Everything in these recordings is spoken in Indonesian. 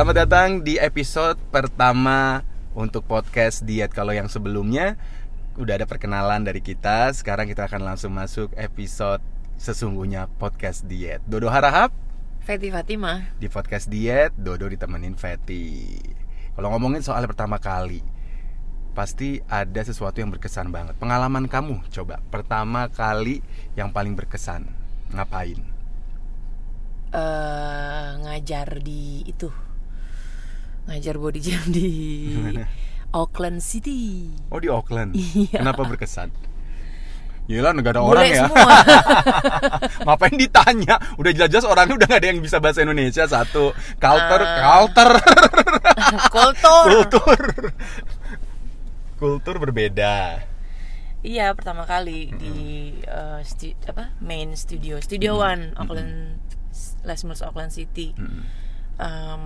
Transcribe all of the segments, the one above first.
Selamat datang di episode pertama untuk podcast diet. Kalau yang sebelumnya udah ada perkenalan dari kita, sekarang kita akan langsung masuk episode sesungguhnya podcast diet. Dodo harahap Feti Fatima. di podcast diet, Dodo ditemenin Feti. Kalau ngomongin soal pertama kali, pasti ada sesuatu yang berkesan banget. Pengalaman kamu, coba pertama kali yang paling berkesan, ngapain? eh ngajar di itu. Ngajar body jam di Auckland City. Oh di Auckland. Iya. Kenapa berkesan? Gila nggak ada orang ya. semua. Ngapain ditanya? Udah jelas-jelas orangnya udah nggak ada yang bisa bahasa Indonesia satu. Culture, Ah. culture, Kultur. kultur, kultur berbeda. Iya, pertama kali di eh, stu- apa? Main studio, Studio One, Auckland Les Mills Auckland City. Mm. Em,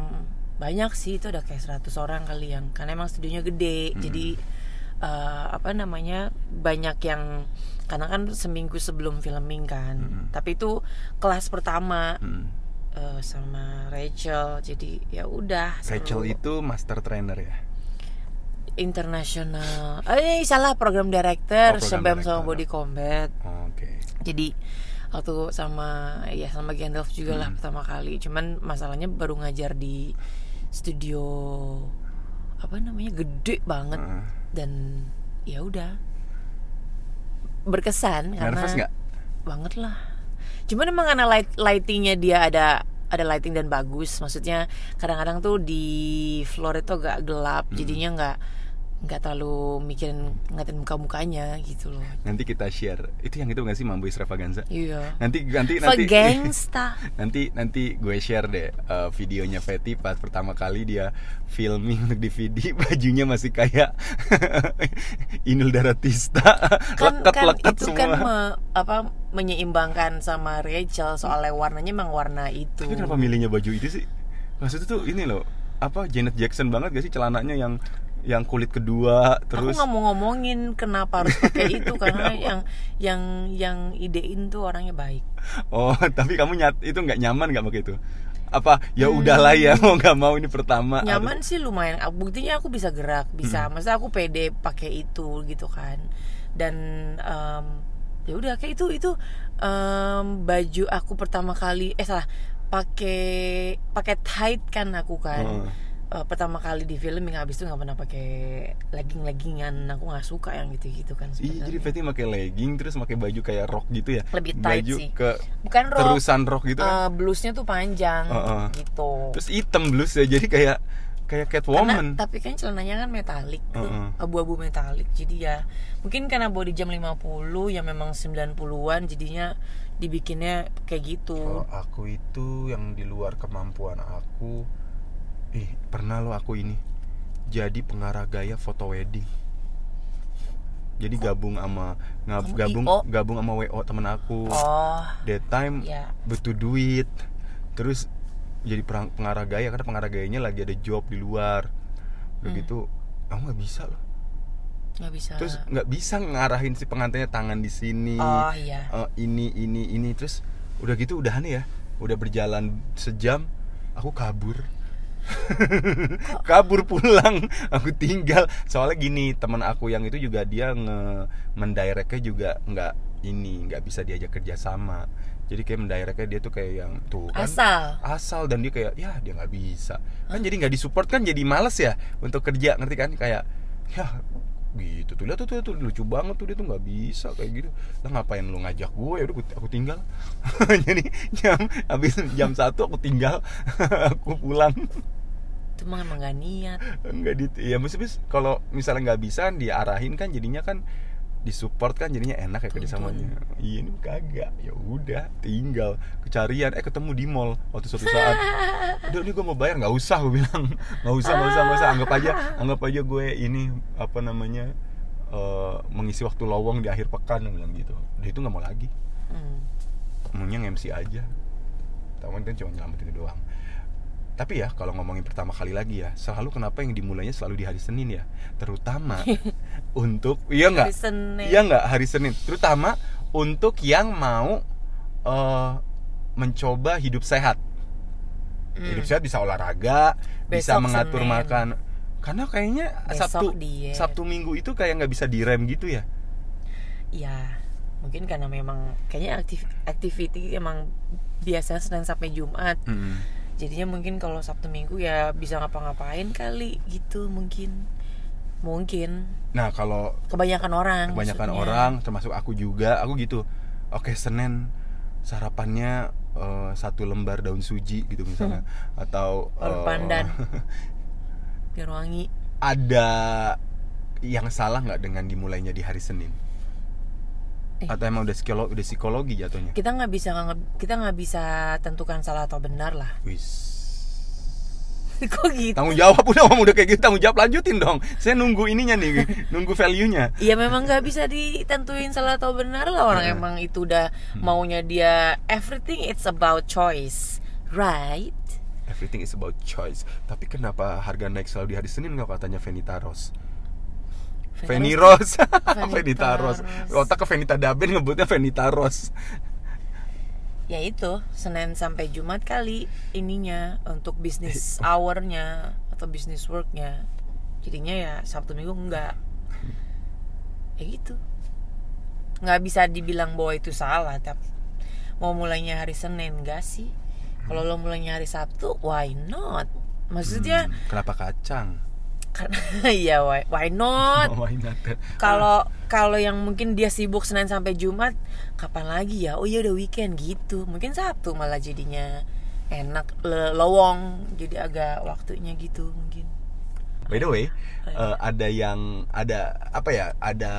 banyak sih itu udah kayak 100 orang kali yang karena emang studionya gede. Jadi eh, apa namanya? banyak yang karena kan seminggu sebelum filming kan. Tapi itu kelas pertama Mm. eh, sama Rachel. Jadi ya udah Rachel seru. itu master trainer ya. internasional. Eh salah program director Oh, director. sama Body Combat. Oke. Jadi waktu sama ya sama Gandalf juga lah pertama kali. Cuman masalahnya baru ngajar di studio apa namanya gede banget Heeh. dan ya udah berkesan karena nggak? banget lah. Cuman emang karena light, lightingnya dia ada ada lighting dan bagus. Maksudnya kadang-kadang tuh di floor itu agak gelap, Hmm. jadinya nggak nggak terlalu mikirin ngatin muka mukanya gitu loh. Nanti kita share. Itu yang itu nggak sih Mambo Extravaganza? Iya. Nanti nanti nanti gangsta. nanti nanti gue share deh eh, videonya Fetty pas pertama kali dia filming untuk DVD bajunya masih kayak Inul Daratista kan leket kan leket itu semua kan me- apa menyeimbangkan sama Rachel soalnya warnanya emang warna itu. tapi kenapa milihnya baju itu sih maksudnya tuh ini loh apa Janet Jackson banget gak sih celananya yang yang kulit kedua terus Aku nggak mau ngomongin kenapa harus pakai itu karena yang yang yang idein tuh orangnya baik. oh tapi kamu nyat itu nggak nyaman nggak pakai itu apa ya udahlah ya mau nggak mau ini pertama Hmm. Nyaman sih lumayan. Buktinya aku bisa gerak, bisa. Maksudnya aku pede pakai itu gitu kan. Dan em, ya udah kayak itu itu em, baju aku pertama kali eh salah pakai pakai tight kan aku kan. Oh. Eh, pertama kali di film yang habis itu nggak pernah pakai legging leggingan aku nggak suka yang gitu gitu kan Iya, jadi. Fetty pakai legging terus pakai baju kayak rok gitu ya. Lebih tight baju sih. ke bukan rok terusan rok gitu kan. eh, blusnya tuh panjang Heeh. gitu Terus hitam blues ya, jadi kayak kayak karena Catwoman. tapi kan celananya kan metalik tuh Heeh. abu-abu metalik jadi ya mungkin karena body jam 50 yang memang 90-an jadinya dibikinnya kayak gitu Kalau aku itu yang di luar kemampuan aku, eh pernah lo aku ini jadi pengarah gaya foto wedding. Jadi gabung sama ngab- gabung IO? gabung sama WO temen aku. oh That time ya butuh duit. Terus jadi perang- pengarah gaya karena pengarah gayanya lagi ada job di luar. Udah Hmm. gitu, aku nggak bisa loh. nggak bisa Terus nggak bisa ngarahin si pengantinnya tangan di sini. oh iya eh, ini ini ini terus udah gitu udahan ya udah berjalan sejam aku kabur kabur pulang. Aku tinggal. Soalnya gini teman aku yang itu juga dia nge mendirectnya juga nggak ini nggak bisa diajak kerja sama. Jadi kayak mendirectnya dia tuh kayak yang tuh kan asal? Asal. Dan dia kayak ya dia nggak bisa. Kan jadi nggak disupport kan jadi males ya untuk kerja. Ngerti kan? Kayak ya gitu tuh. Lihat tuh, tuh, tuh lucu banget tuh dia tuh nggak bisa kayak gitu. Lah ngapain lu ngajak gue ya udah aku tinggal. Jadi jam habis jam satu aku tinggal aku pulang. Itu mah emang gak niat. Nggak di ya bis kalau misalnya nggak bisa diarahin kan jadinya kan disupport kan jadinya enak ya kerjasamanya iya ini kagak. Ya udah tinggal. Kecarian. Eh ketemu di mall waktu suatu saat. Udah ini gue mau bayar. Nggak usah gue bilang. Nggak usah nggak usah nggak usah. Anggap aja anggap aja gue ini apa namanya eh, mengisi waktu lowong di akhir pekan gue bilang gitu. Dia itu nggak mau lagi. Hmm. maunya MC aja. Tahu kan cuma nyelamatin itu doang tapi ya kalau ngomongin pertama kali lagi ya selalu kenapa yang dimulainya selalu di hari Senin ya terutama untuk iya nggak Hari Senin. iya nggak hari Senin terutama untuk yang mau eh, mencoba hidup sehat Hmm. hidup sehat bisa olahraga bisa Besok mengatur Senin. makan karena kayaknya Besok sabtu diet. sabtu minggu itu kayak nggak bisa direm gitu ya ya mungkin karena memang kayaknya aktif activity emang biasanya Senin sampai Jumat Mm. Jadinya mungkin kalau Sabtu Minggu ya bisa ngapa-ngapain kali gitu mungkin. Mungkin. Nah kalau kebanyakan orang kebanyakan maksudnya. orang termasuk aku juga aku gitu. Oke senin sarapannya eh, satu lembar daun suji gitu misalnya. Atau Daun eh, pandan. biar wangi. Ada yang salah nggak dengan dimulainya di hari senin Eh. atau emang udah psikologi udah psikologi jatuhnya? Kita nggak bisa kita nggak bisa tentukan salah atau benar lah. Wis. Kok gitu? Tanggung jawab udah om udah kayak gitu tanggung jawab lanjutin dong. Saya nunggu ininya nih nunggu value nya ya memang nggak bisa ditentuin salah atau benar lah. Orang Heeh. emang itu udah maunya dia everything it's about choice right? Everything is about choice. Tapi kenapa harga naik selalu di hari senin nggak katanya Venita Rose Feni Rose. Venita Rose. Otak ke Venita Daben ngebutnya Venita Rose. Ya itu Senin sampai Jumat kali ininya untuk Eh, bisnis oh. hournya atau bisnis worknya. Jadinya ya Sabtu Minggu enggak. Ya gitu. Nggak bisa dibilang bahwa itu salah tapi mau mulainya hari Senin enggak sih. Kalau lo mulainya hari Sabtu why not? Maksudnya Hmm, kenapa kacang karena ya why, why not Oh, kalau kalau yang mungkin dia sibuk Senin sampai Jumat kapan lagi ya oh iya udah weekend gitu mungkin Sabtu malah jadinya enak le- lowong jadi agak waktunya gitu mungkin By the way, Oh, iya. eh, ada yang ada apa ya? Ada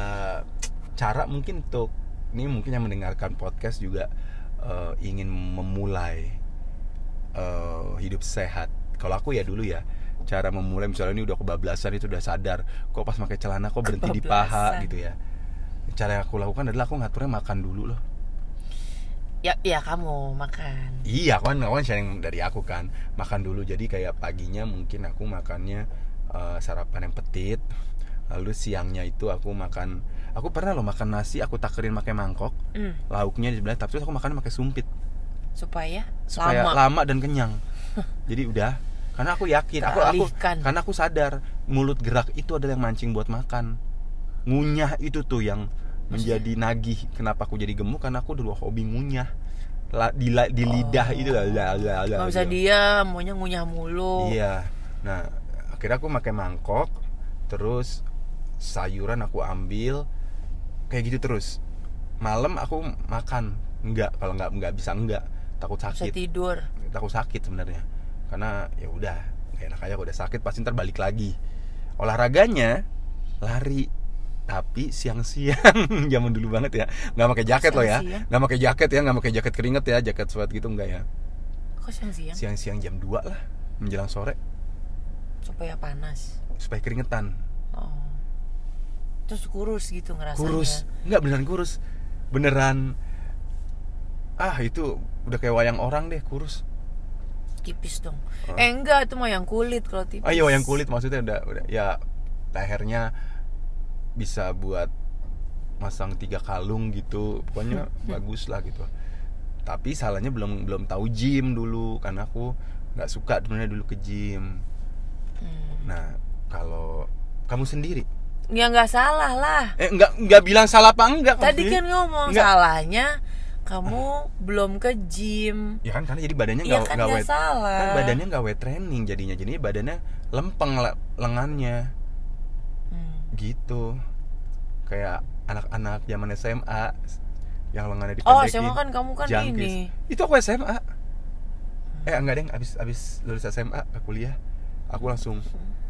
cara mungkin untuk ini mungkin yang mendengarkan podcast juga eh, ingin memulai eh, hidup sehat. Kalau aku ya dulu ya, cara memulai misalnya ini udah kebablasan itu udah sadar, kok pas pakai celana kok berhenti di paha Kebablasan. gitu ya. Cara yang aku lakukan adalah aku ngaturnya makan dulu loh. ya ya kamu makan Iya, kan kan sharing dari aku kan makan dulu. Jadi kayak paginya mungkin aku makannya eh, sarapan yang petit. Lalu siangnya itu aku makan. Aku pernah loh makan nasi, aku takerin pakai mangkok, Hmm, lauknya di sebelah. Tapi aku makan pakai sumpit supaya, supaya lama lama, dan kenyang. Jadi udah. Karena aku yakin, aku aku karena aku sadar mulut gerak itu adalah yang mancing buat makan. Ngunyah itu tuh yang menjadi nagih. Kenapa aku jadi gemuk? Karena aku dulu hobi ngunyah. La- di, la- di lidah itu lah, lah, lah, lah, nggak bisa gitu. diam maunya ngunyah mulu Iya. Nah, akhirnya aku pakai mangkok, terus sayuran aku ambil kayak gitu terus. Malam aku makan. Enggak, kalau nggak nggak bisa enggak. Takut bisa sakit. tidur Takut sakit sebenarnya. Karena ya udah, nggak enak aja kalau udah sakit pasti ntar balik lagi. Olahraganya lari tapi siang-siang. Zaman dulu banget ya. Nggak pakai jaket loh ya. Nggak pakai jaket ya nggak pakai jaket keringet ya jaket sweat gitu enggak ya. Kok siang-siang? Siang-siang jam 2 lah menjelang sore. Supaya panas. Supaya keringetan. Oh. Terus kurus gitu ngerasanya. Kurus. Nggak beneran kurus. Beneran. Ah itu udah kayak wayang orang deh kurus tipis dong. Oh. eh enggak itu mah yang kulit kalau tipis. Ah iya wayang kulit maksudnya udah udah ya lehernya bisa buat masang tiga kalung gitu. Pokoknya bagus lah gitu. Tapi salahnya belum belum tahu gym dulu karena aku nggak suka sebenarnya dulu ke gym. Hmm. nah kalau kamu sendiri? Ya nggak salah lah. Eh nggak nggak bilang salah apa enggak tadi kan ngomong Nggak. salahnya kamu belum ke gym. Ya kan karena jadi badannya Iya nggak kan nggak nggak weight salah. Kan badannya nggak weight training jadinya jadinya badannya lempeng le- lengannya. Hmm. gitu. Kayak anak-anak zaman SMA yang lengannya oh dipendekin SMA kan kamu kan jangkis. ini. Itu aku SMA eh enggak deh abis abis lulus SMA ke kuliah aku langsung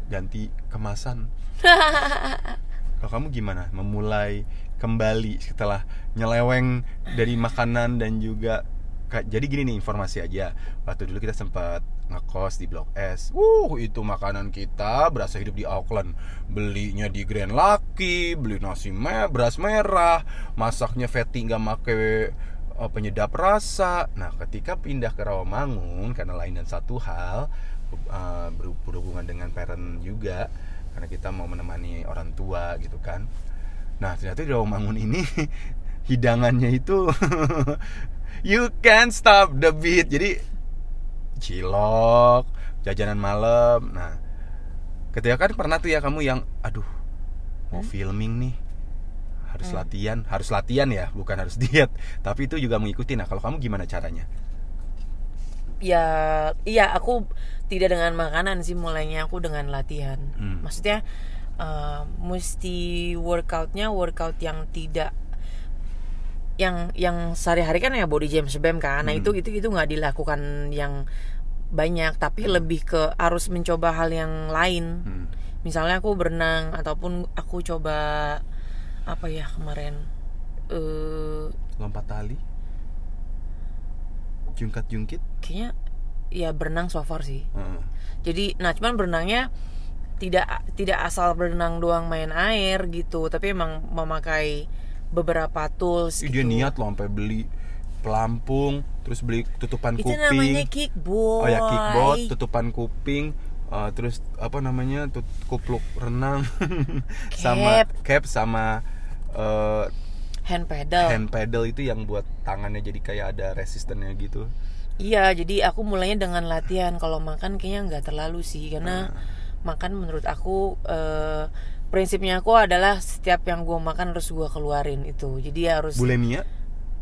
ganti kemasan kalau kamu gimana? Memulai kembali setelah nyeleweng dari makanan dan juga jadi gini nih informasi aja. Waktu dulu kita sempat ngekos di Blok S. Uh itu makanan kita berasa hidup di Auckland. Belinya di Grand Lucky beli nasi me beras merah masaknya fatty nggak make eh, penyedap rasa. Nah ketika pindah ke Rawamangun karena lain dan satu hal eh, ber- berhubungan dengan parent juga karena kita mau menemani orang tua gitu kan. Nah ternyata di Rawamangun ini hidangannya itu you can't stop the beat. Jadi cilok jajanan malam. Nah ketika kan pernah tuh ya kamu yang aduh mau Hmm? filming nih. Harus Hmm. latihan harus latihan ya bukan harus diet. Tapi itu juga mengikuti. Nah kalau kamu gimana caranya ya iya aku tidak dengan makanan sih mulainya aku dengan latihan Hmm. maksudnya eh, mesti workoutnya workout yang tidak yang yang sehari-hari kan ya body jam sebem kan nah Hmm. itu itu itu nggak dilakukan yang banyak tapi lebih ke harus mencoba hal yang lain Hmm. misalnya aku berenang ataupun aku coba apa ya kemarin eh lompat tali jungkat jungkit kayaknya ya berenang so far sih Heeh. jadi nah cuman berenangnya tidak tidak asal berenang doang main air gitu tapi emang memakai beberapa tools Ih, gitu. dia niat loh sampai beli pelampung terus beli tutupan itu kuping namanya kickboard oh ya kickboard tutupan kuping uh, terus apa namanya tut kupluk renang sama Cap. cap sama uh, hand pedal. Hand pedal itu yang buat tangannya jadi kayak ada resistennya gitu? Iya jadi aku mulainya dengan latihan. Kalau makan kayaknya nggak terlalu sih karena Ah. makan menurut aku eh, prinsipnya aku adalah setiap yang gue makan harus gue keluarin itu. Jadi harus bulimia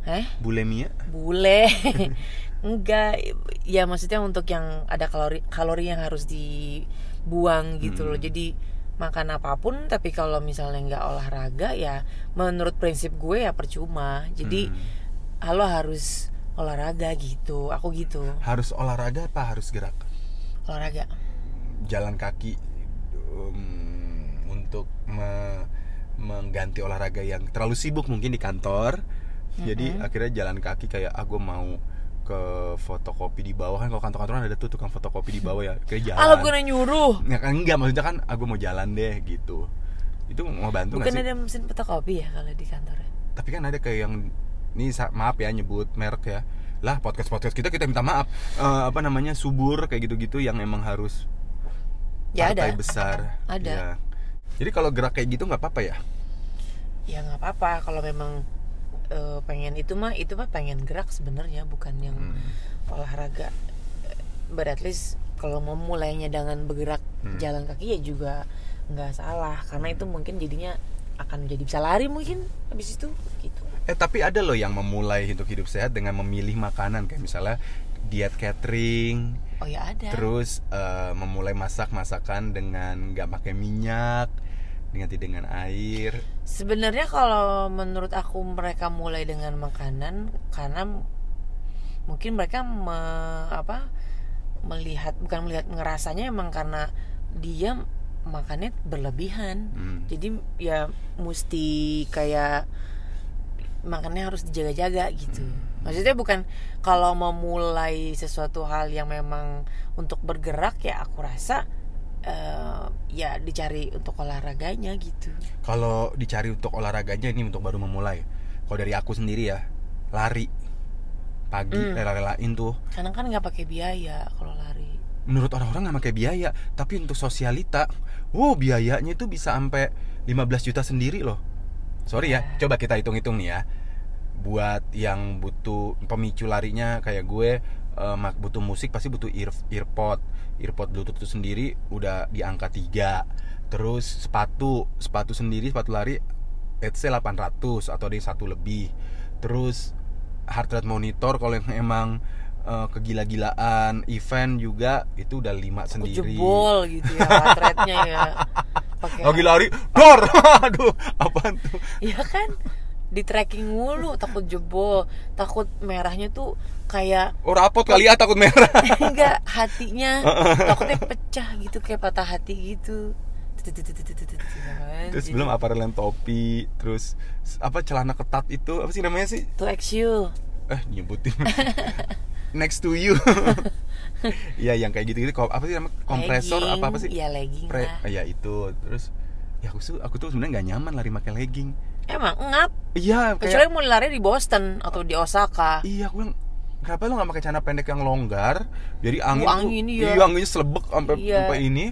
eh bulimia bule. Enggak. Ya maksudnya untuk yang ada kalori kalori yang harus dibuang gitu loh. Hmm. jadi makan apa pun tapi kalau misalnya nggak olahraga ya menurut prinsip gue ya percuma. Jadi Hmm. halo harus olahraga gitu. Aku gitu. Harus olahraga apa harus gerak? Olahraga. Jalan kaki um, untuk me- mengganti olahraga yang terlalu sibuk mungkin di kantor. Jadi akhirnya jalan kaki kayak ah gue mau ke fotokopi di bawah. Kan kalau kantor-kantoran ada tuh tukang fotokopi di bawah ya. Kayak jalan. Alah bukan nyuruh. Ya kan enggak. Maksudnya kan ah gue mau jalan deh gitu. Itu mau bantu bukan sih? ada mesin fotokopi ya kalau di kantor ya? tapi kan ada kayak yang ini maaf ya nyebut merek ya. Lah podcast podcast kita kita minta maaf. Eh, apa namanya subur kayak gitu-gitu yang emang harus Ya partai ada. besar. Ada. Ya. jadi kalau gerak kayak gitu nggak apa-apa ya? Ya nggak apa-apa. Kalau memang eh, pengen itu mah itu mah pengen gerak sebenarnya bukan yang Hmm. olahraga but at least kalau mau mulainya dengan bergerak Hmm. jalan kaki ya juga nggak salah karena itu mungkin jadinya akan jadi bisa lari mungkin habis itu gitu eh tapi ada loh yang memulai untuk hidup sehat dengan memilih makanan kayak misalnya diet catering oh ya ada terus eh, memulai masak masakan dengan nggak pakai minyak diganti dengan air. Sebenarnya kalau menurut aku mereka mulai dengan makanan karena mungkin mereka me- apa melihat bukan melihat ngerasanya emang karena dia makannya berlebihan. Hmm. jadi ya mesti kayak makannya harus dijaga-jaga gitu. Maksudnya bukan kalau memulai sesuatu hal yang memang untuk bergerak ya aku rasa eh, ya dicari untuk olahraganya gitu. Kalau dicari untuk olahraganya ini untuk baru memulai. Kalau dari aku sendiri ya lari. Pagi Hmm. rela-relain tuh. Karena kan nggak pakai biaya kalau lari. Menurut orang-orang nggak pakai biaya tapi untuk sosialita wow biayanya itu bisa sampai 15 juta sendiri loh. Sorry ya coba kita hitung-hitung nih ya. Buat yang butuh pemicu larinya kayak gue mak- butuh musik pasti butuh ear earpod. Earpod bluetooth itu sendiri udah di angka 3 terus sepatu sepatu sendiri sepatu lari let's say 800 atau ada yang satu lebih. Terus heart rate monitor kalau yang emang eh, kegila-gilaan. Event juga itu udah lima aku sendiri. jebol gitu ya heart rate-nya ya. Pakai lagi lari dor! Aduh apaan tuh? Ya kan di tracking mulu takut jebol takut merahnya tuh kayak oh rapot kali ya takut merah enggak hatinya takutnya pecah gitu kayak patah hati gitu terus belum aparel topi terus apa celana ketat itu apa sih namanya sih to X you eh nyebutin next to you Iya yang kayak gitu-gitu apa sih namanya kompresor Legging. apa apa sih Iya, legging Pre- lah. ya itu terus ya aku tuh aku tuh sebenarnya nggak nyaman lari pakai legging emang ngap. Iya kecuali kayak mau lari di Boston atau di Osaka. Iya aku bilang kenapa lu nggak pakai celana pendek yang longgar jadi angin, Oh, tuh- angin, iya. iya anginnya selebek sampai Iya. sampai ini.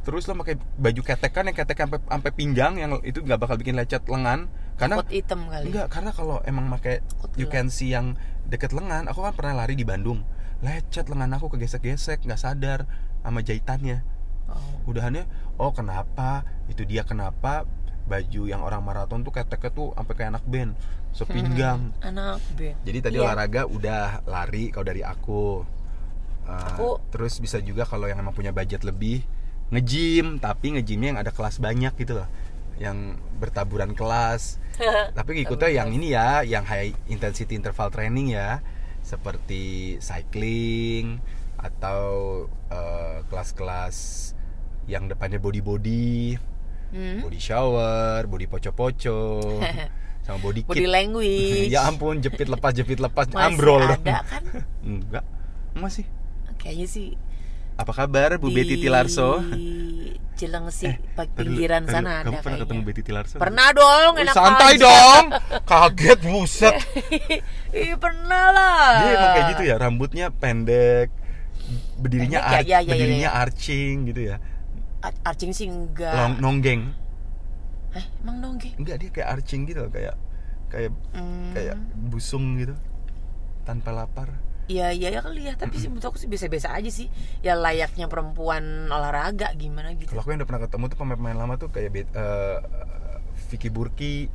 Terus lo pakai baju ketekan yang ketek sampai sampai pinggang yang itu nggak bakal bikin lecet lengan. Karena Takut hitam kali. enggak karena kalau emang pakai you can see yang deket lengan aku kan pernah lari di Bandung. Lecet lengan aku kegesek-gesek nggak sadar sama jahitannya. Oh. udahannya oh kenapa? Itu dia kenapa baju yang orang maraton tuh keteknya tuh sampai kayak anak band sepinggang. Anak B. jadi tadi Iya. olahraga udah lari kalau dari aku. Uh, Aku- terus bisa juga kalau yang emang punya budget lebih nge-gym tapi nge-gymnya yang ada kelas banyak gitu loh. Yang bertaburan kelas. Tapi ngikutnya yang ini ya yang high intensity interval training ya. Seperti cycling atau uh, kelas-kelas yang depannya body body Hmm? body shower body poco-poco sama body Body kit language. ya ampun jepit lepas jepit lepas Masih ambrol dong. ada kan? enggak masih Kayaknya sih apa kabar Bu di Betty Tilarso Cilengsi Eh, pinggiran sana kamu ada pernah ketemu kayaknya. Betty Tilarso Pernah dong, enak santai aja. dong kaget buset Iya pernah lah. dia emang kayak gitu ya rambutnya pendek berdirinya Pendek ya? ar- Ya, ya, ya, berdirinya ya. arching gitu ya Ar- Arching sih enggak. Long, nonggeng Eh, emang Ki? enggak dia kayak arching gitu loh kayak kayak Hmm. kayak busung gitu tanpa lapar Iya, iya ya kali ya, tapi sih menurut aku sih biasa-biasa aja sih. Ya layaknya perempuan olahraga gimana gitu. kalau aku yang udah pernah ketemu tuh pemain-pemain lama tuh kayak eh, Vicky Burki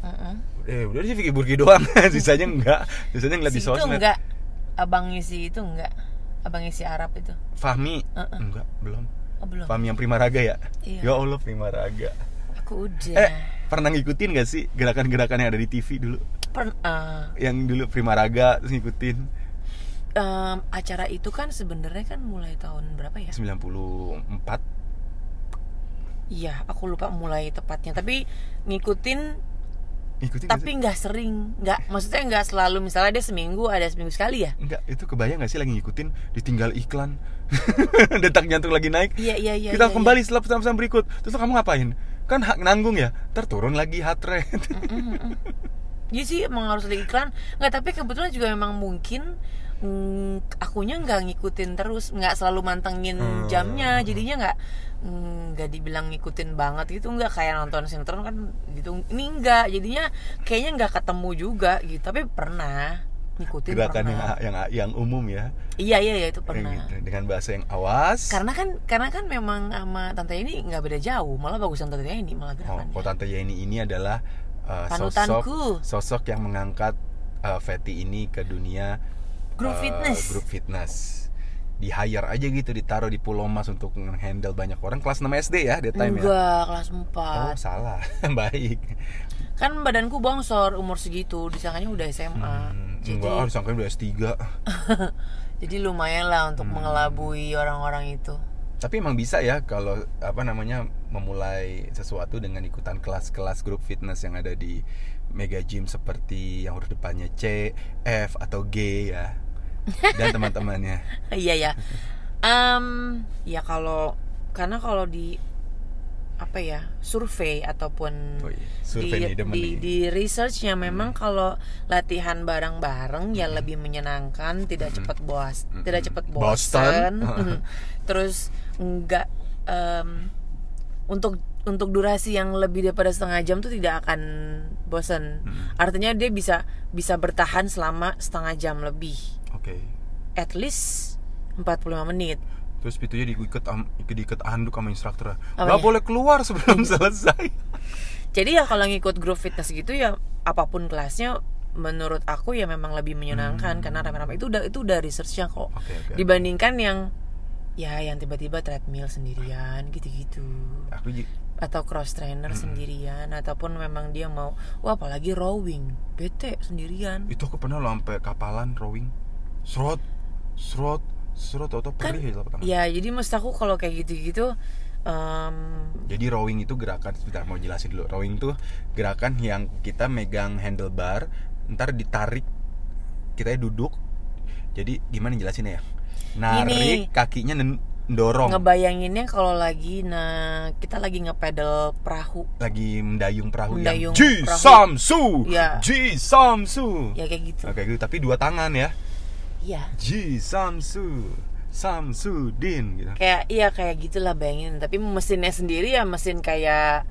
Heeh. eh udah sih Vicky Burki doang sisanya enggak sisanya ngeliat di Si itu sosmed enggak abangnya si itu enggak. Abangnya si Arab itu. Fahmi Uh-uh. enggak belum Oh, belum. Fahmi yang Primaraga ya Iya. ya Allah Primaraga Aku udah. eh pernah ngikutin gak sih gerakan-gerakan yang ada di TV dulu Per- eh, yang dulu Primaraga terus ngikutin em, acara itu kan sebenarnya kan mulai tahun berapa ya? 94 Iya, aku lupa mulai tepatnya. Tapi ngikutin ngikutin tapi nggak sering, nggak maksudnya nggak selalu. Misalnya dia seminggu ada seminggu sekali ya. enggak itu kebayang gak sih lagi ngikutin ditinggal iklan? Detak jantung lagi naik. Iya iya iya. kita iya, kembali setelah pesan-pesan berikut. Terus kamu ngapain? Kan hak nanggung ya? Terturun lagi heart rate. Iya sih emang harus ada iklan. Nggak tapi kebetulan juga memang mungkin mm, akunya nggak ngikutin terus, nggak selalu mantengin Hmm. jamnya. Jadinya nggak mm, nggak dibilang ngikutin banget gitu nggak kayak nonton sinetron kan gitu. Ini nggak, jadinya kayaknya nggak ketemu juga gitu. Tapi pernah ngikutin gerakan yang, pernah. yang yang umum ya Iya iya iya itu Yang pernah. gitu. dengan bahasa yang awas Karena kan karena kan memang sama tante ini nggak beda jauh, malah bagusan tante ini malah Oh, gerakannya. kalau tante Yeni ini adalah uh, Panutanku. sosok sosok yang mengangkat uh, Fatty ini ke dunia Grup uh, fitness. grup fitness. Di hire aja gitu, ditaruh di Pulau Mas untuk handle banyak orang kelas 6 SD ya, that time ya. Enggak, kelas Oh, 4 salah. Baik. Kan badanku bongsor umur segitu, disangkanya udah SMA. Hmm, jadi enggak, oh, disangkain udah S3. jadi lumayan lah untuk Hmm. mengelabui orang-orang itu. Tapi emang bisa ya kalau apa namanya memulai sesuatu dengan ikutan kelas-kelas grup fitness yang ada di mega gym seperti yang huruf depannya C, F atau G ya. Dan teman-temannya. iya ya. Em, ya kalau karena kalau di apa ya survei ataupun Oh iya, survei di, nih di, nih. di researchnya memang kalau latihan bareng-bareng ya lebih menyenangkan tidak cepat boas Mm-mm. tidak cepat Bosan. bosan terus enggak em, untuk untuk durasi yang lebih daripada setengah jam tuh tidak akan bosan Mm. artinya dia bisa bisa bertahan selama setengah jam lebih Oke. at least 45 menit Terus pitunya diikat diikat anduk sama instruktur. Apa Gak ya? boleh keluar sebelum selesai. Jadi ya kalau ngikut grup fitness gitu ya apa pun kelasnya menurut aku ya memang lebih menyenangkan karena rame-rame itu udah itu udah researchnya kok Hmm. Oke, oke. dibandingkan yang ya yang tiba-tiba treadmill sendirian gitu-gitu Aku atau cross trainer Hmm. sendirian ataupun memang dia mau wah apalagi rowing bete sendirian itu aku pernah lo sampai kapalan rowing. Srot, srot, srot atau kan perih tangan. ya jadi maksud aku kalau kayak gitu-gitu em, Jadi rowing itu gerakan sebentar mau jelasin dulu. Rowing tuh gerakan yang kita megang handlebar, ntar ditarik kita duduk. Jadi gimana jelasinnya ya? Narik Gini. kakinya dorong. ngebayanginnya kalau lagi nah kita lagi ngepedal perahu lagi mendayung perahu Mendayung yang perahu. Samsu. Ya. Ji Samsu. ya kayak gitu Oke, gitu tapi dua tangan ya. Iya. Ji Samsu. Samsudin gitu. kayak iya kayak gitulah bayangin. Tapi mesinnya sendiri ya mesin kayak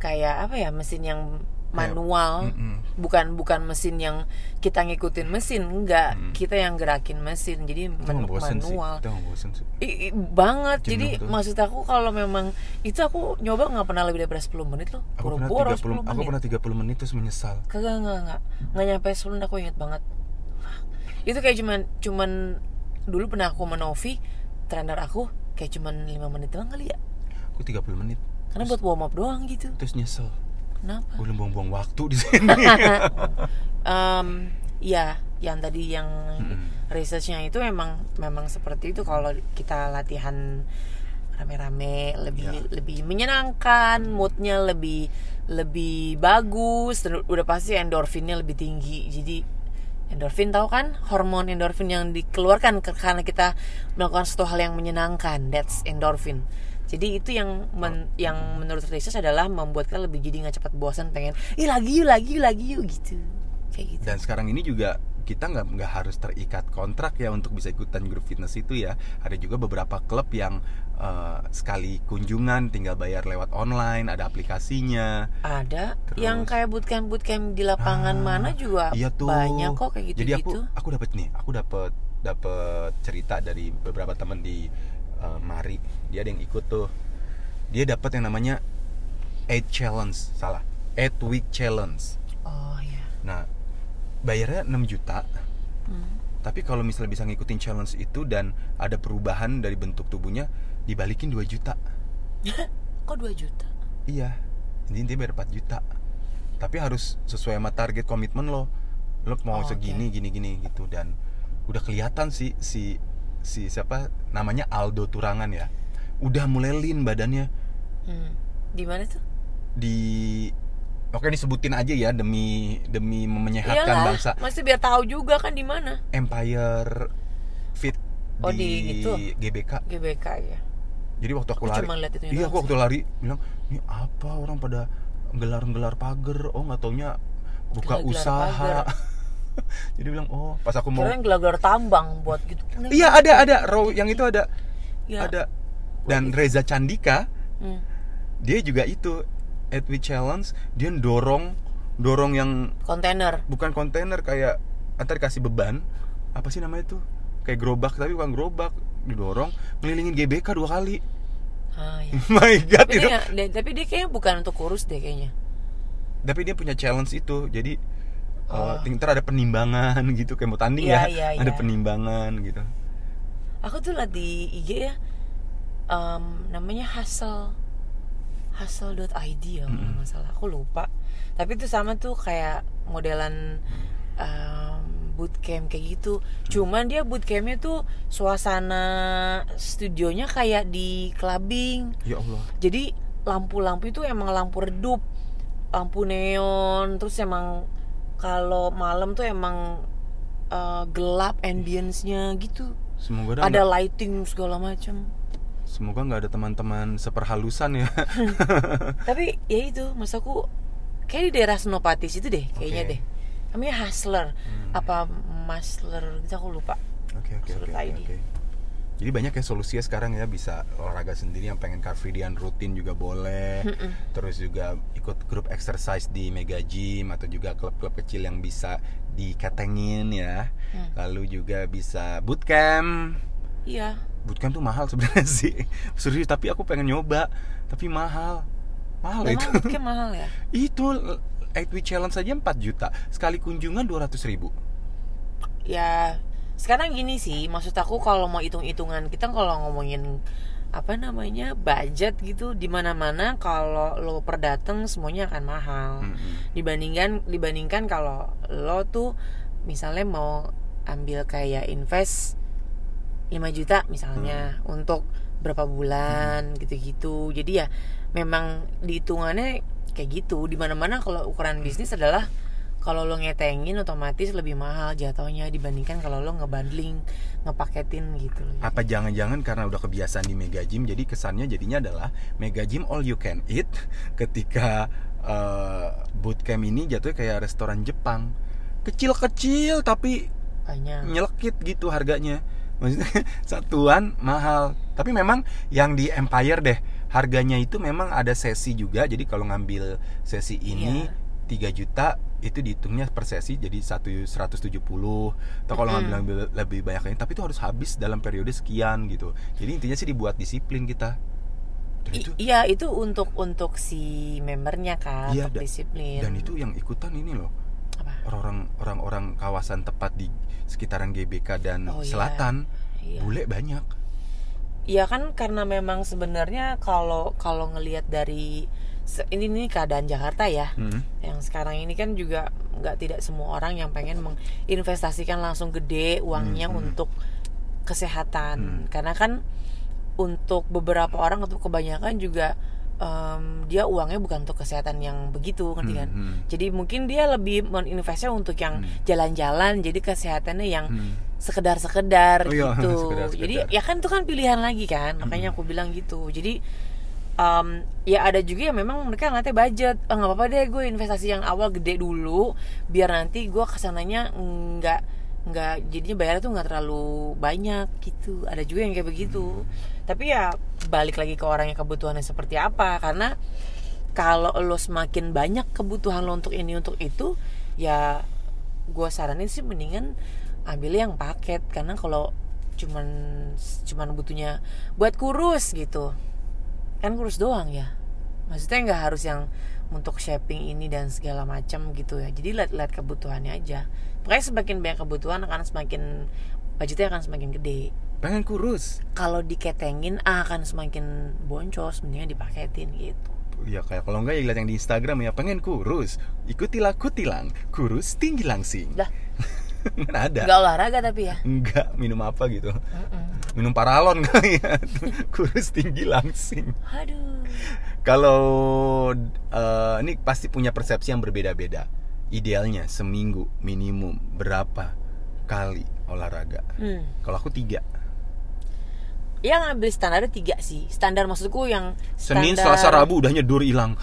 kayak apa ya mesin yang manual. Mm-mm. bukan bukan mesin yang kita ngikutin mesin enggak. Mm. kita yang gerakin mesin jadi men- sih. manual. Ngebosen sih. I- i- banget. Jenuh jadi tuh. maksud aku kalau memang itu aku nyoba nggak pernah lebih dari 10 menit loh. Aku pernah boro-boro 30 10 aku menit. pernah 30 menit terus menyesal. Kagak nggak nggak. Nggak nyampe 10 menit aku inget banget itu kayak cuman cuman dulu pernah aku menovi trainer aku kayak cuman 5 menit doang kali ya. Aku 30 menit. Karena buat warm up doang gitu. terus nyesel. Kenapa? Gue buang-buang waktu di sini. Em, ya yang tadi yang Mm-mm. researchnya itu memang memang seperti itu. Kalau kita latihan rame-rame lebih Ya. lebih menyenangkan moodnya lebih lebih bagus udah pasti endorfinnya lebih tinggi. Jadi endorfin tahu kan? Hormon endorfin yang dikeluarkan ke- karena kita melakukan suatu hal yang menyenangkan. That's endorfin. Jadi itu yang men- yang menurut research adalah membuat kita lebih jadi nggak cepat bosan pengen ih lagi yuk lagi yuk lagi yuk gitu. Kayak gitu. Dan sekarang ini juga kita nggak nggak harus terikat kontrak ya untuk bisa ikutan grup fitness itu ya. Ada juga beberapa klub yang eh, sekali kunjungan tinggal bayar lewat online ada aplikasinya. Ada Terus- yang kayak bootcamp bootcamp di lapangan Ah, mana juga iya tuh. banyak kok kayak gitu jadi aku gitu aku dapat nih aku dapat dapat cerita dari beberapa teman di eh, Mari. Dia ada yang ikut tuh. Dia dapat yang namanya eight challenge salah. Eight week challenge. Oh ya nah bayarnya 6 juta. Hmm. tapi kalau misalnya bisa ngikutin challenge itu dan ada perubahan dari bentuk tubuhnya dibalikin 2 juta. Kok 2 juta? Iya. Ini dia bayar 4 juta. Tapi harus sesuai sama target komitmen lo. Lo mau Oh, segini gini gini gitu. Dan udah kelihatan sih si si siapa? Namanya Aldo Turangan ya. Udah mulai lean badannya. Hmm. di mana tuh? Di oke disebutin aja ya demi demi menyehatkan Iyalah, bangsa. masih biar tahu juga kan di mana. Empire Fit Oh, di, di itu? GBK GBK ya jadi waktu aku, Aku lari iya aku waktu lari bilang ini apa orang pada gelar-gelar pagar? Oh nggak taunya buka Gelar-gelar usaha. jadi bilang oh pas aku mau kirain gelar-gelar tambang buat gitu. Iya ada ada. Row yang itu ada. Ya. ada. Dan Reza Candika Hmm. dia juga itu we challenge dia dorong dorong yang kontainer. Bukan kontainer kayak antar kasih beban. Apa sih namanya tuh kayak gerobak tapi bukan gerobak didorong ngelilingin GBK dua kali ah, ya. my god tapi, itu dia, dia- tapi dia kayaknya bukan untuk kurus deh kayaknya tapi dia punya challenge itu jadi Oh. uh, ntar ada penimbangan gitu kayak mau tanding Iya, ya iya, ada iya. penimbangan gitu aku tuh liat di IG ya em, namanya hustle hustle.id ya kalau Mm-mm. nggak salah aku lupa tapi itu sama tuh kayak modelan em, bootcamp kayak gitu. Cuman dia bootcampnya tuh suasana studionya kayak di clubbing. Ya Allah. Jadi lampu-lampu itu emang lampu redup lampu neon terus emang kalau malam tuh emang eh, gelap ambience-nya gitu. Semoga ada lighting segala macam semoga nggak ada teman-teman seperhalusan ya. Tapi ya itu mas aku kayak di daerah Senopati situ deh kayaknya Oke. deh namanya Hustler. Hmm. apa Masler gitu aku lupa. Oke oke oke jadi banyak ya solusinya sekarang ya bisa olahraga sendiri yang pengen cardian rutin juga boleh. Mm-mm. terus juga ikut grup exercise di mega gym atau juga klub-klub kecil yang bisa dikatengin ya. Hmm. lalu juga bisa bootcamp. Iya. Bootcamp tuh mahal sebenarnya sih. Serius tapi aku pengen nyoba tapi mahal. Mahal memang itu. bootcamp mahal ya? Itu 8 week challenge saja 4 juta sekali kunjungan 200 ribu. Ya sekarang gini sih maksud aku kalau mau hitung-hitungan kita kalau ngomongin apa namanya budget gitu di mana-mana kalau lo per dateng semuanya akan mahal. Mm-mm. dibandingkan dibandingkan kalau lo tuh misalnya mau ambil kayak invest 5 juta misalnya untuk berapa bulan gitu-gitu. Jadi ya memang dihitungannya kayak gitu. Di mana-mana kalau ukuran bisnis adalah kalau lo ngetengin otomatis lebih mahal jatuhnya dibandingkan kalau lo ngebundling ngepaketin gitu loh. apa jangan-jangan karena udah kebiasaan di mega gym jadi kesannya jadinya adalah mega gym all you can eat ketika eh, bootcamp ini jatuhnya kayak restoran Jepang. Kecil-kecil tapi banyak. nyelekit gitu harganya. Maksudnya satuan mahal. Tapi memang yang di Empire deh harganya itu memang ada sesi juga jadi kalau ngambil sesi ini Iya. 3 juta itu dihitungnya per sesi jadi satu 170 atau kalau Mm-mm. ngambil lebih- banyak lagi tapi itu harus habis dalam periode sekian gitu jadi intinya sih dibuat disiplin kita dan itu iya itu untuk untuk si membernya kan Iya, untuk da- disiplin dan itu yang ikutan ini loh orang-orang orang-orang kawasan tepat di sekitaran GBK dan Oh, iya. selatan Iya. bule banyak Iya kan karena memang sebenarnya kalau kalau ngelihat dari ini ini keadaan Jakarta ya Hmm. yang sekarang ini kan juga nggak tidak semua orang yang pengen menginvestasikan langsung gede uangnya Hmm, hmm. untuk kesehatan Hmm. karena kan untuk beberapa orang atau kebanyakan juga em, dia uangnya bukan untuk kesehatan yang begitu ngerti kan Hmm, hmm. jadi mungkin dia lebih meninvestnya untuk yang Hmm. jalan-jalan jadi kesehatannya yang Hmm. Sekedar-sekedar Oh iya, gitu. sekedar-sekedar. Jadi ya kan itu kan pilihan lagi kan. Makanya aku bilang gitu. Jadi em, ya ada juga yang memang mereka ngeliatnya budget. Ah, nggak apa-apa deh gue investasi yang awal gede dulu biar nanti gue ke sananya nggak nggak jadinya bayarnya tuh nggak terlalu banyak gitu. Ada juga yang kayak begitu. Tapi ya balik lagi ke orangnya kebutuhannya seperti apa karena kalau lo semakin banyak kebutuhan lo untuk ini untuk itu ya gue saranin sih mendingan ambil yang paket karena kalau cuman cuman butuhnya buat kurus gitu. Kan kurus doang ya. Maksudnya nggak harus yang untuk shopping ini dan segala macam gitu ya. Jadi lihat-lihat kebutuhannya aja. Pokoknya semakin banyak kebutuhan akan semakin budgetnya akan semakin gede. Pengen kurus? Kalau diketengin akan semakin boncos mendingan dipaketin gitu. Ya kayak kalau enggak ya lihat yang di Instagram ya pengen kurus. Ikutilah kutilang kurus tinggi langsing. Lah kan ada. Nggak olahraga tapi ya? Enggak minum apa gitu. Mm-mm. minum paralon kali ya. Kurus tinggi langsing. Aduh. Kalau eh, ini pasti punya persepsi yang berbeda-beda. Idealnya seminggu minimum berapa kali olahraga? Hmm. kalau aku tiga yang ngambil standarnya tiga sih standar maksudku yang Senin, standar- Selasa, Rabu udahnya dur hilang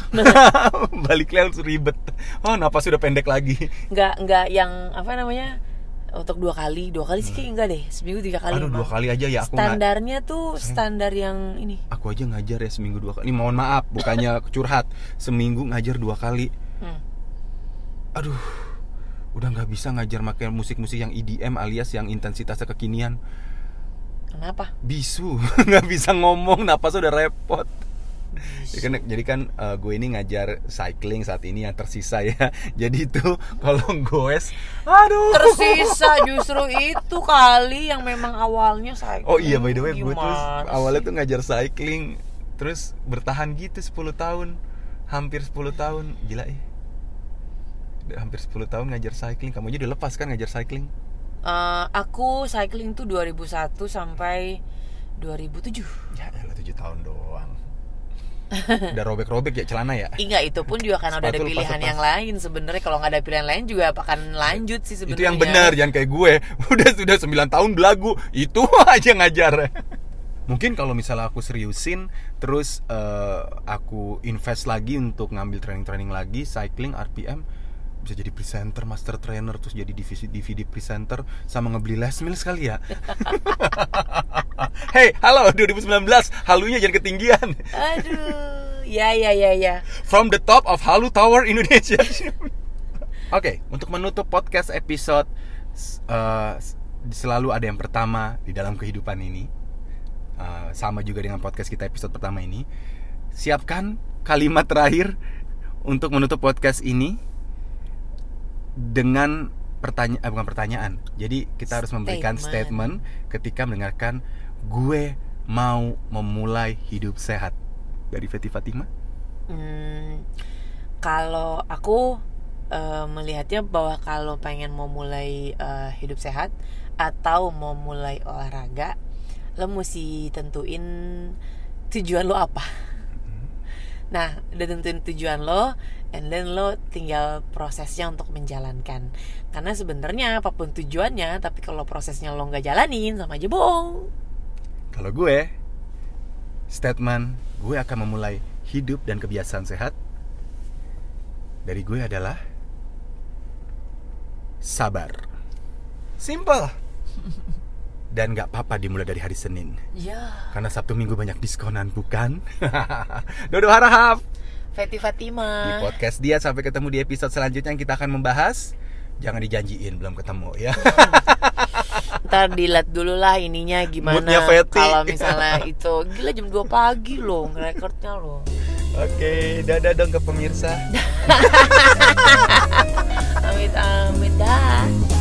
balik lagi harus ribet oh napas sudah pendek lagi nggak nggak yang apa namanya untuk dua kali dua kali sih kayak enggak deh seminggu tiga kali aduh dua kali aja ya aku standarnya tuh standar yang ini aku aja ngajar ya seminggu dua kali. Ini mohon maaf, bukannya curhat. Seminggu ngajar dua kali. hmm. Aduh, udah nggak bisa ngajar pakai musik-musik yang EDM alias yang intensitasnya kekinian. Kenapa Bisu, nggak bisa ngomong, napas udah repot. Ya kan, jadi kan eh, gue ini ngajar cycling saat ini yang tersisa ya. Jadi itu kalau goes, aduh. tersisa justru itu kali yang memang awalnya saya Oh iya by the way gue tuh awalnya tuh ngajar cycling terus bertahan gitu 10 tahun. Hampir 10 tahun. Gila ya. Hampir 10 tahun ngajar cycling. Kamu aja udah lepas kan ngajar cycling? Eh, aku cycling tuh 2001 sampai 2007 Ya elah 7 tahun doang. Udah robek-robek ya celana ya. Enggak itu pun juga karena udah ada pilihan yang lain sebenarnya kalau nggak ada pilihan lain juga akan lanjut sih sebenarnya Itu yang benar, jangan kayak gue. Udah sudah 9 tahun belagu, itu aja ngajar. Mungkin kalau misalnya aku seriusin, terus eh, aku invest lagi untuk ngambil training-training lagi, cycling, RPM, bisa jadi presenter, master trainer, terus jadi DVD, DVD presenter, sama ngebeli les meal sekali ya. hey, halo 2019, halunya jangan ketinggian. Aduh, ya ya ya ya. From the top of Halu Tower Indonesia. Oke, untuk menutup podcast episode eh, selalu ada yang pertama di dalam kehidupan ini. Eh, sama juga dengan podcast kita episode pertama ini. Siapkan kalimat terakhir untuk menutup podcast ini dengan pertanyaan eh, bukan pertanyaan. Jadi kita harus memberikan Statement. statement ketika mendengarkan gue mau memulai hidup sehat dari Feti Fatima. Hmm, kalau aku eh, melihatnya bahwa kalau pengen mau mulai eh, hidup sehat atau mau mulai olahraga, lo mesti tentuin tujuan lo apa. Nah, udah tentuin tujuan lo, and then lo tinggal prosesnya untuk menjalankan. Karena sebenarnya apa pun tujuannya, tapi kalau prosesnya lo nggak jalanin, sama aja bohong. Kalau gue, statement gue akan memulai hidup dan kebiasaan sehat dari gue adalah sabar. Simple. Dan nggak apa-apa dimulai dari hari Senin. Ya. Karena Sabtu Minggu banyak diskonan, bukan? Dodo harap. Feti di Fatima podcast dia sampai ketemu di episode selanjutnya yang kita akan membahas jangan dijanjiin belum ketemu ya ntar dilihat dulu lah ininya gimana kalau misalnya itu gila jam 2 pagi loh rekornya loh oke dadah dong ke pemirsa